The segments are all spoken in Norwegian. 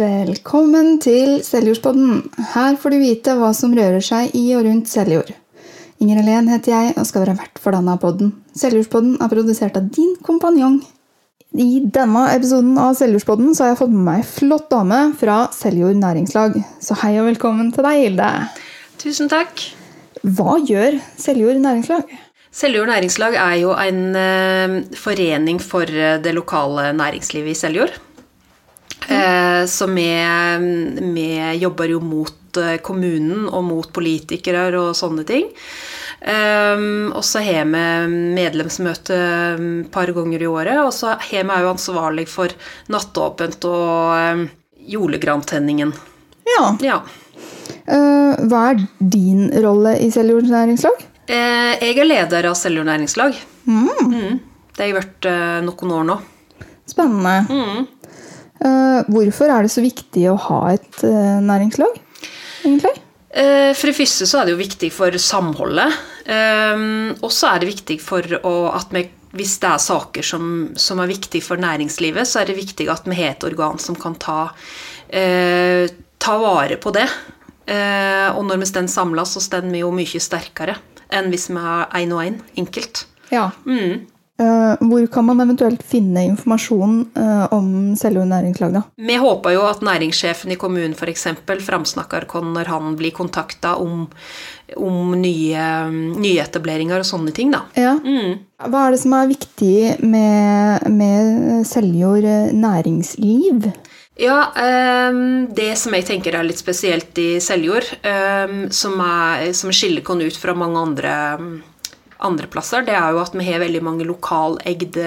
Velkommen til Seljordspodden. Her får du vite hva som rører seg i og rundt Seljord. Inger Helen heter jeg og skal være vert for denne podden. Seljordspodden er produsert av din kompanjong. I denne episoden av Seljordspodden har jeg fått med meg ei flott dame fra Seljord næringslag. Så hei og velkommen til deg, Hilde. Tusen takk. Hva gjør Seljord næringslag? Seljord næringslag er jo en eh, forening for eh, det lokale næringslivet i Seljord. Eh, så vi, jobber jo mot eh, kommunen og mot politikere og sånne ting. Eh, og så har vi medlemsmøte et par ganger i året. Og så har vi òg ansvarlig for nattåpent og eh, julegrantenningen. Ja. Ja. Eh, hva er din rolle i Seljord næringslag? Eh, jeg er leder av Seljord næringslag. Mm. Det har jeg vært eh, noen år nå. Spennende. Mm. Eh, hvorfor er det så viktig å ha et eh, næringslag, egentlig? Eh, For det første så er det jo viktig for samholdet. Og så er det viktig for at vi, hvis det er saker som, som er viktig for næringslivet, så er det viktig at vi har et organ som kan ta, ta vare på det. Og når vi står samla, så står vi jo mye sterkere enn hvis vi er én og én, enkelt. Ja. Mm. Eh, hvor kan man eventuelt finne informasjon eh, om Seljord næringslag, da? Vi håper jo at næringssjefen i kommunen f.eks. framsnakker oss når han blir kontakta om, om nye, nyetableringer og sånne ting. da. Ja. Mm. Hva er det som er viktig med, med Seljord eh, næringsliv? Ja, ehm, Det som jeg tenker er litt spesielt i Seljord, ehm, som, er, som skiller oss ut fra mange andre, andre plasser, det er jo at vi har veldig mange lokalegde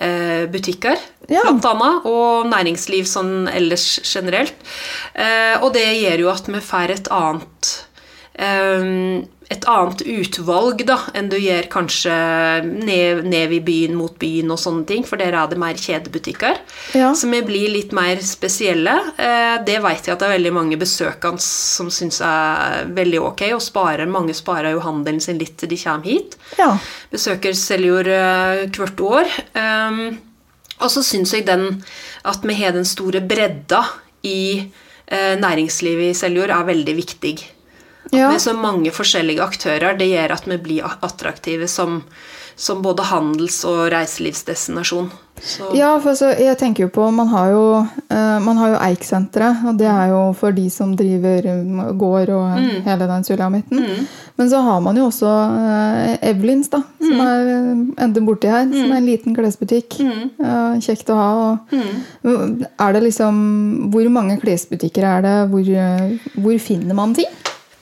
eh, butikker, Ja. blant annet, og næringsliv sånn ellers generelt. Eh, og det gjør jo at vi får et annet ehm, et annet utvalg da, enn du gjør kanskje ned, ned i byen mot byen og sånne ting, for der er det mer kjedebutikker. Ja. Så vi blir litt mer spesielle. Eh, Det vet jeg at det er veldig mange besøkende som syns er veldig ok, og sparer. Mange sparer jo handelen sin litt til de kommer hit. Ja. Besøker Seljord eh, hvert år. Um, og så syns jeg den at vi har den store bredda i eh, næringslivet i Seljord, er veldig viktig. Ja. er så mange forskjellige aktører, det gjør at vi blir attraktive som, som både handels- og reiselivsdestinasjon. Så, Ja, for altså, jeg tenker jo på Man har jo, uh, man har jo Eik-senteret, og det er jo for de som driver um, gård og hele den sulamitten. Men så har man jo også uh, Evelyns, da, som er eh, enda borti her. Som er en liten klesbutikk. Uh, kjekt å ha. Og, Er det liksom Hvor mange klesbutikker er det? Hvor, hvor finner man ting?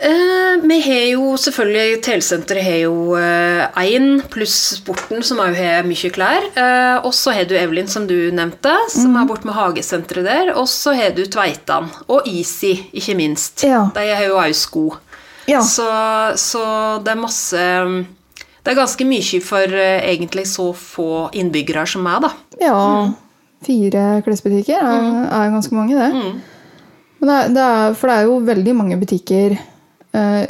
Eh, vi har jo selvfølgelig Telesenteret har jo én, pluss Sporten, som òg har mye klær. Eh, og så har du Evelyn, som du nevnte, som er borte med hagesenteret der. Og så har du Tveitan. Og Easy, ikke minst. Ja. De har jo òg sko. Ja. Så, så det er masse Det er ganske mye for eh, egentlig så få innbyggere som meg, da. Ja. Fire klesbutikker er, er ganske mange, det. Men det det er, for det er jo veldig mange butikker eh,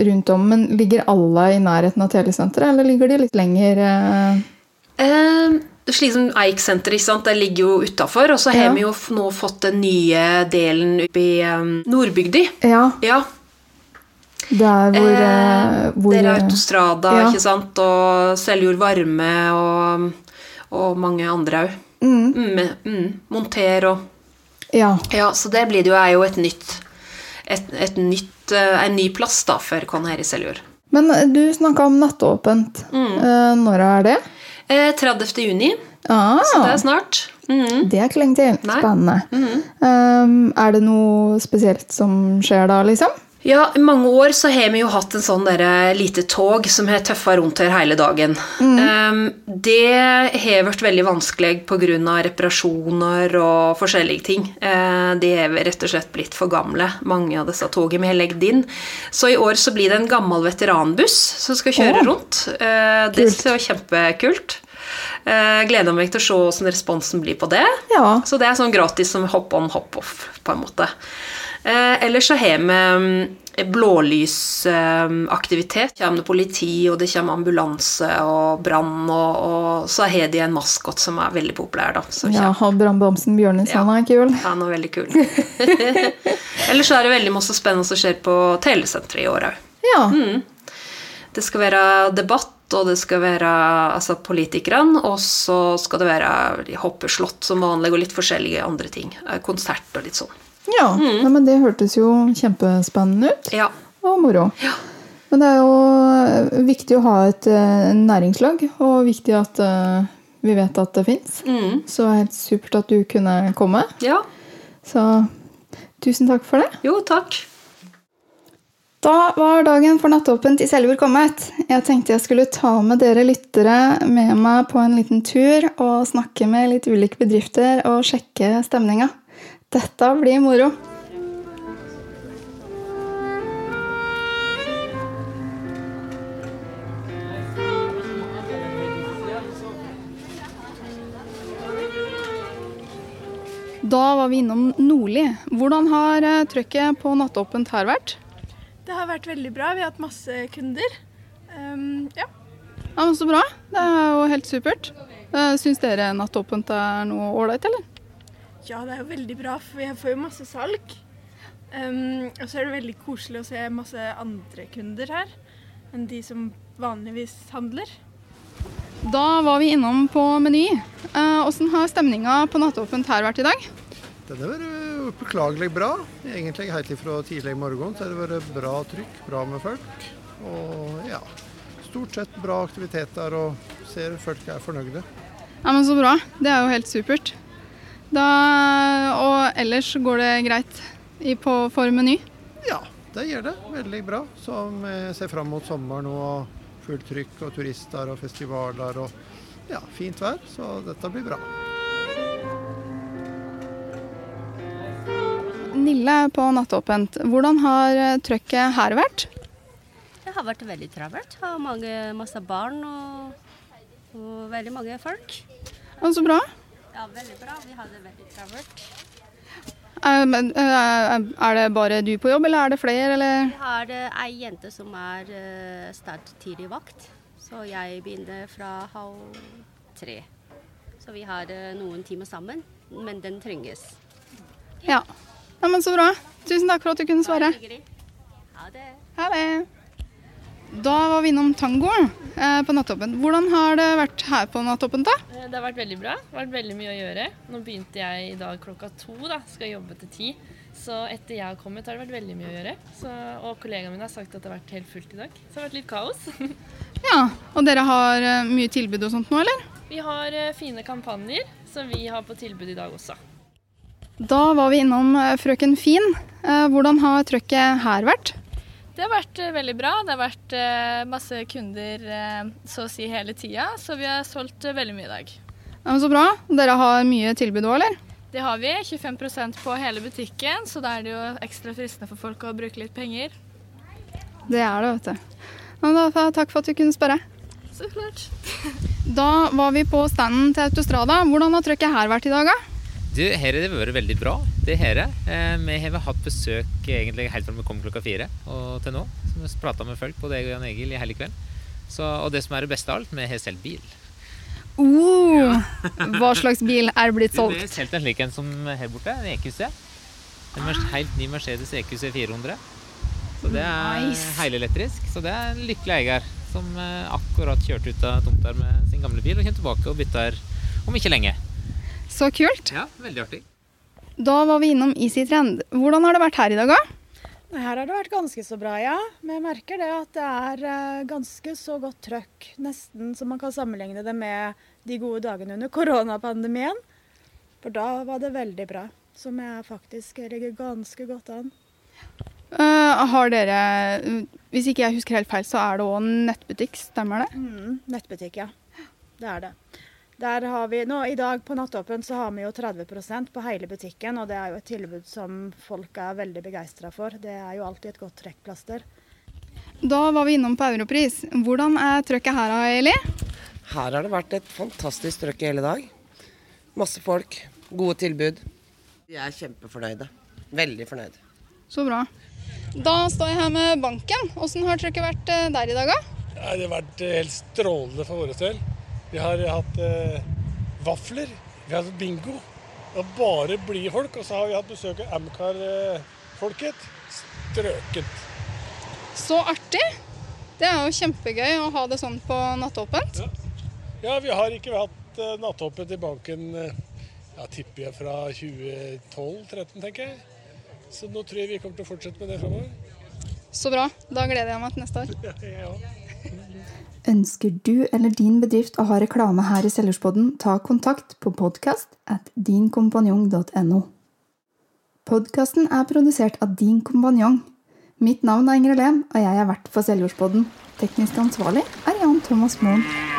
rundt om. Men ligger alle i nærheten av telesenteret, eller ligger de litt lenger eh? Eh, slik som Eik-senteret, det ligger jo utafor. Og så har Ja. vi jo nå fått den nye delen oppe i um, Nordbygdi. Ja, Ja, der hvor, eh, eh, hvor der er Autostrada, ja. ikke sant? og Seljord Varme og, og mange andre òg. Mm, Mm, mm, Monter og ja. Ja, så det blir det jo, er jo et nytt, et, et nytt eh, en ny plass da for Con her i Seljord. Men eh, du snakka om nattåpent. Mm. når er det? Eh, 30. juni, Ah, så det er snart. Mm. det er ikke lenge til. Spennende. Spennende. Um, er det noe spesielt som skjer da, liksom? Ja, I mange år så har vi jo hatt en sånn der, lite tog som har tøffa rundt her hele dagen. Um, det har vært veldig vanskelig pga. reparasjoner og forskjellige ting. Uh, de er rett og slett blitt for gamle, mange av disse togene vi har legget inn. Så i år så blir det en gammel veteranbuss som skal kjøre oh. rundt. Uh, det ser er kjempekult. Uh, gleder meg til å se hvordan responsen blir på det. Ja. Så det er sånn gratis som hopp on, hopp off, på en måte. Eh, ellers så har vi mm, blålysaktivitet. Det kommer det politi, og det kommer ambulanse og brann, og, og, så har de en maskot som er veldig populær. da. ja, og Brannbamsen Bjørnis, ja. han er kul. Han er veldig kul. ellers så er det veldig masse spennende som skjer på telesenteret i år òg. Ja. Mm. Det skal være debatt, og det skal være altså, politikerne. Og så skal det være hoppeslott som vanlig, og litt forskjellige andre ting. Eh, konsert og litt sånn. Ja, mm. Nei, men det hørtes jo kjempespennende ut. Ja. Og moro. Ja. Men det er jo viktig å ha et uh, næringslag, og viktig at uh, vi vet at det fins. Mm. Så helt supert at du kunne komme. Ja. Så tusen takk for det. Jo, takk. Da var dagen for Nattåpent i Seljord kommet. Jeg tenkte jeg skulle ta med dere lyttere med meg på en liten tur og snakke med litt ulike bedrifter og sjekke stemninga. Dette blir moro. Da var vi innom Nordli. Hvordan har eh, trøkket på nattåpent her vært? Det har vært veldig bra. Vi har hatt masse kunder. Um, ja. ja, men Så bra. Det er jo helt supert. Eh, syns dere nattåpent er noe ålreit, eller? Ja, det er jo veldig bra, for jeg får jo masse salg. Um, og så er det veldig koselig å se masse andre kunder her enn de som vanligvis handler. Da var vi innom på Meny. Åssen uh, har stemninga på nattåpent her vært i dag? Den har vært beklagelig bra. Egentlig helt fra tidlig i morgen så har det vært bra trykk, bra med folk. Og ja, stort sett bra aktiviteter og ser folk er fornøyde. Ja, men Så bra. Det er jo helt supert. Da, og ellers går det greit i, på, for Meny? Ja, det gjør det. Veldig bra. Så vi ser fram mot sommeren og fullt trykk og turister og festivaler og ja, fint vær. Så dette blir bra. Nille på Nattåpent. Hvordan har eh, trøkket her vært? Det har vært veldig travelt. Har mange, masse barn og, og veldig mange folk. Og så bra. Ja, veldig bra. Vi hadde veldig travelt. Er, eh, er det bare du på jobb, eller er det flere? Eller? Vi har eh, ei jente som er start tidlig vakt, så jeg begynner fra halv tre. Så vi har noen timer sammen, men den trenges. Ja. Ja, men Så bra. Tusen takk for at du kunne svare. Ha det. Ha det. Da var vi innom tango eh, på Nattåpen. Hvordan har det vært her på Nattåpen? da? Eh, det har vært veldig bra. Det har vært veldig mye å gjøre. Nå begynte jeg i dag klokka to. da, Skal jobbe til ti. Så etter jeg har kommet, har det vært veldig mye å gjøre. Så, og kollegaene mine har sagt at det har vært helt fullt i dag. Så det har vært litt kaos. ja, Og dere har uh, mye tilbud og sånt nå, eller? Vi har uh, fine kampanjer som vi har på tilbud i dag også. Da var vi innom eh, Frøken Fin. Eh, hvordan har trøkket her vært? Det har vært eh, veldig bra. Det har vært masse kunder så å si hele tida, så vi har solgt veldig mye i dag. Ja, så bra. Dere har mye tilbud òg, eller? Det har vi. 25% på hele butikken, så da er det jo ekstra fristende for folk å bruke litt penger. Det er det, vet du. Ja, da, takk for at du kunne spørre. Så klart. da var vi på standen til Autostrada. Hvordan har trøkket her vært i dag, da? Du, her har det vært veldig bra. Det her. Eh, vi har hatt besøk egentlig helt fra vi kom klokka fire og til nå. Så vi prata med folk, både jeg og Jan Egil, i hele kveld. Så, og det som er det beste av alt, vi har selv bil. Uh, ja. hva slags bil er blitt solgt? Det er solgt en slik en som her borte, en EQC. En helt ny Mercedes EQC 400. Så det er nice. helelektrisk. Så det er en lykkelig eier som eh, akkurat kjørte ut av tomta med sin gamle bil og kommer tilbake og bytter om ikke lenge. Så kult. Ja, veldig artig. Da var vi innom Easy Trend. Hvordan har det vært her i dag, da? Her har det vært ganske så bra, ja. Men jeg merker det at det er eh, ganske så godt trøkk. Nesten så man kan sammenligne det med de gode dagene under koronapandemien. For da var det veldig bra. Som jeg faktisk ligger ganske godt an. Uh, har dere Hvis ikke jeg husker helt feil, så er det òg nettbutikk, stemmer det? Mm, nettbutikk, ja. Det er det. Der har vi, nå I dag på Nattåpen så har vi jo 30% på hele butikken, og det er jo et tilbud som folk er veldig begeistra for. Det er jo alltid et godt trekkplaster. Da var vi innom på Europris. Hvordan er trøkket her, Eli? Her har det vært et fantastisk trøkk i hele dag. Masse folk, gode tilbud. Vi er kjempefornøyde. Veldig fornøyde. Så bra. Da står jeg her med banken. Åssen har trøkket vært eh, der i dag, da? Ja, det har vært eh, helt strålende for vår del. Vi har hatt eh, vafler, vi har hatt bingo. Og bare blide folk. Og så har vi hatt besøk av Amcar-folket. Strøket. Så artig. Det er jo kjempegøy å ha det sånn på nattåpent. Ja. ja, vi har ikke hatt eh, nattåpent i banken uh, ja, tipper jeg fra 2012-2013, tenker jeg. Så nå tror jeg vi kommer til å fortsette med det framover. Så bra. Da gleder jeg meg til neste år. Ja, ja. Ønsker du eller din bedrift å ha reklame her i Selgersboden, ta kontakt på podkast at dinkompanjong.no. Podkasten er produsert av Din kompanjong. Mitt navn er Ingrid Helen, og jeg er vert for Selgersboden. Teknisk ansvarlig er Jan Thomas Moen.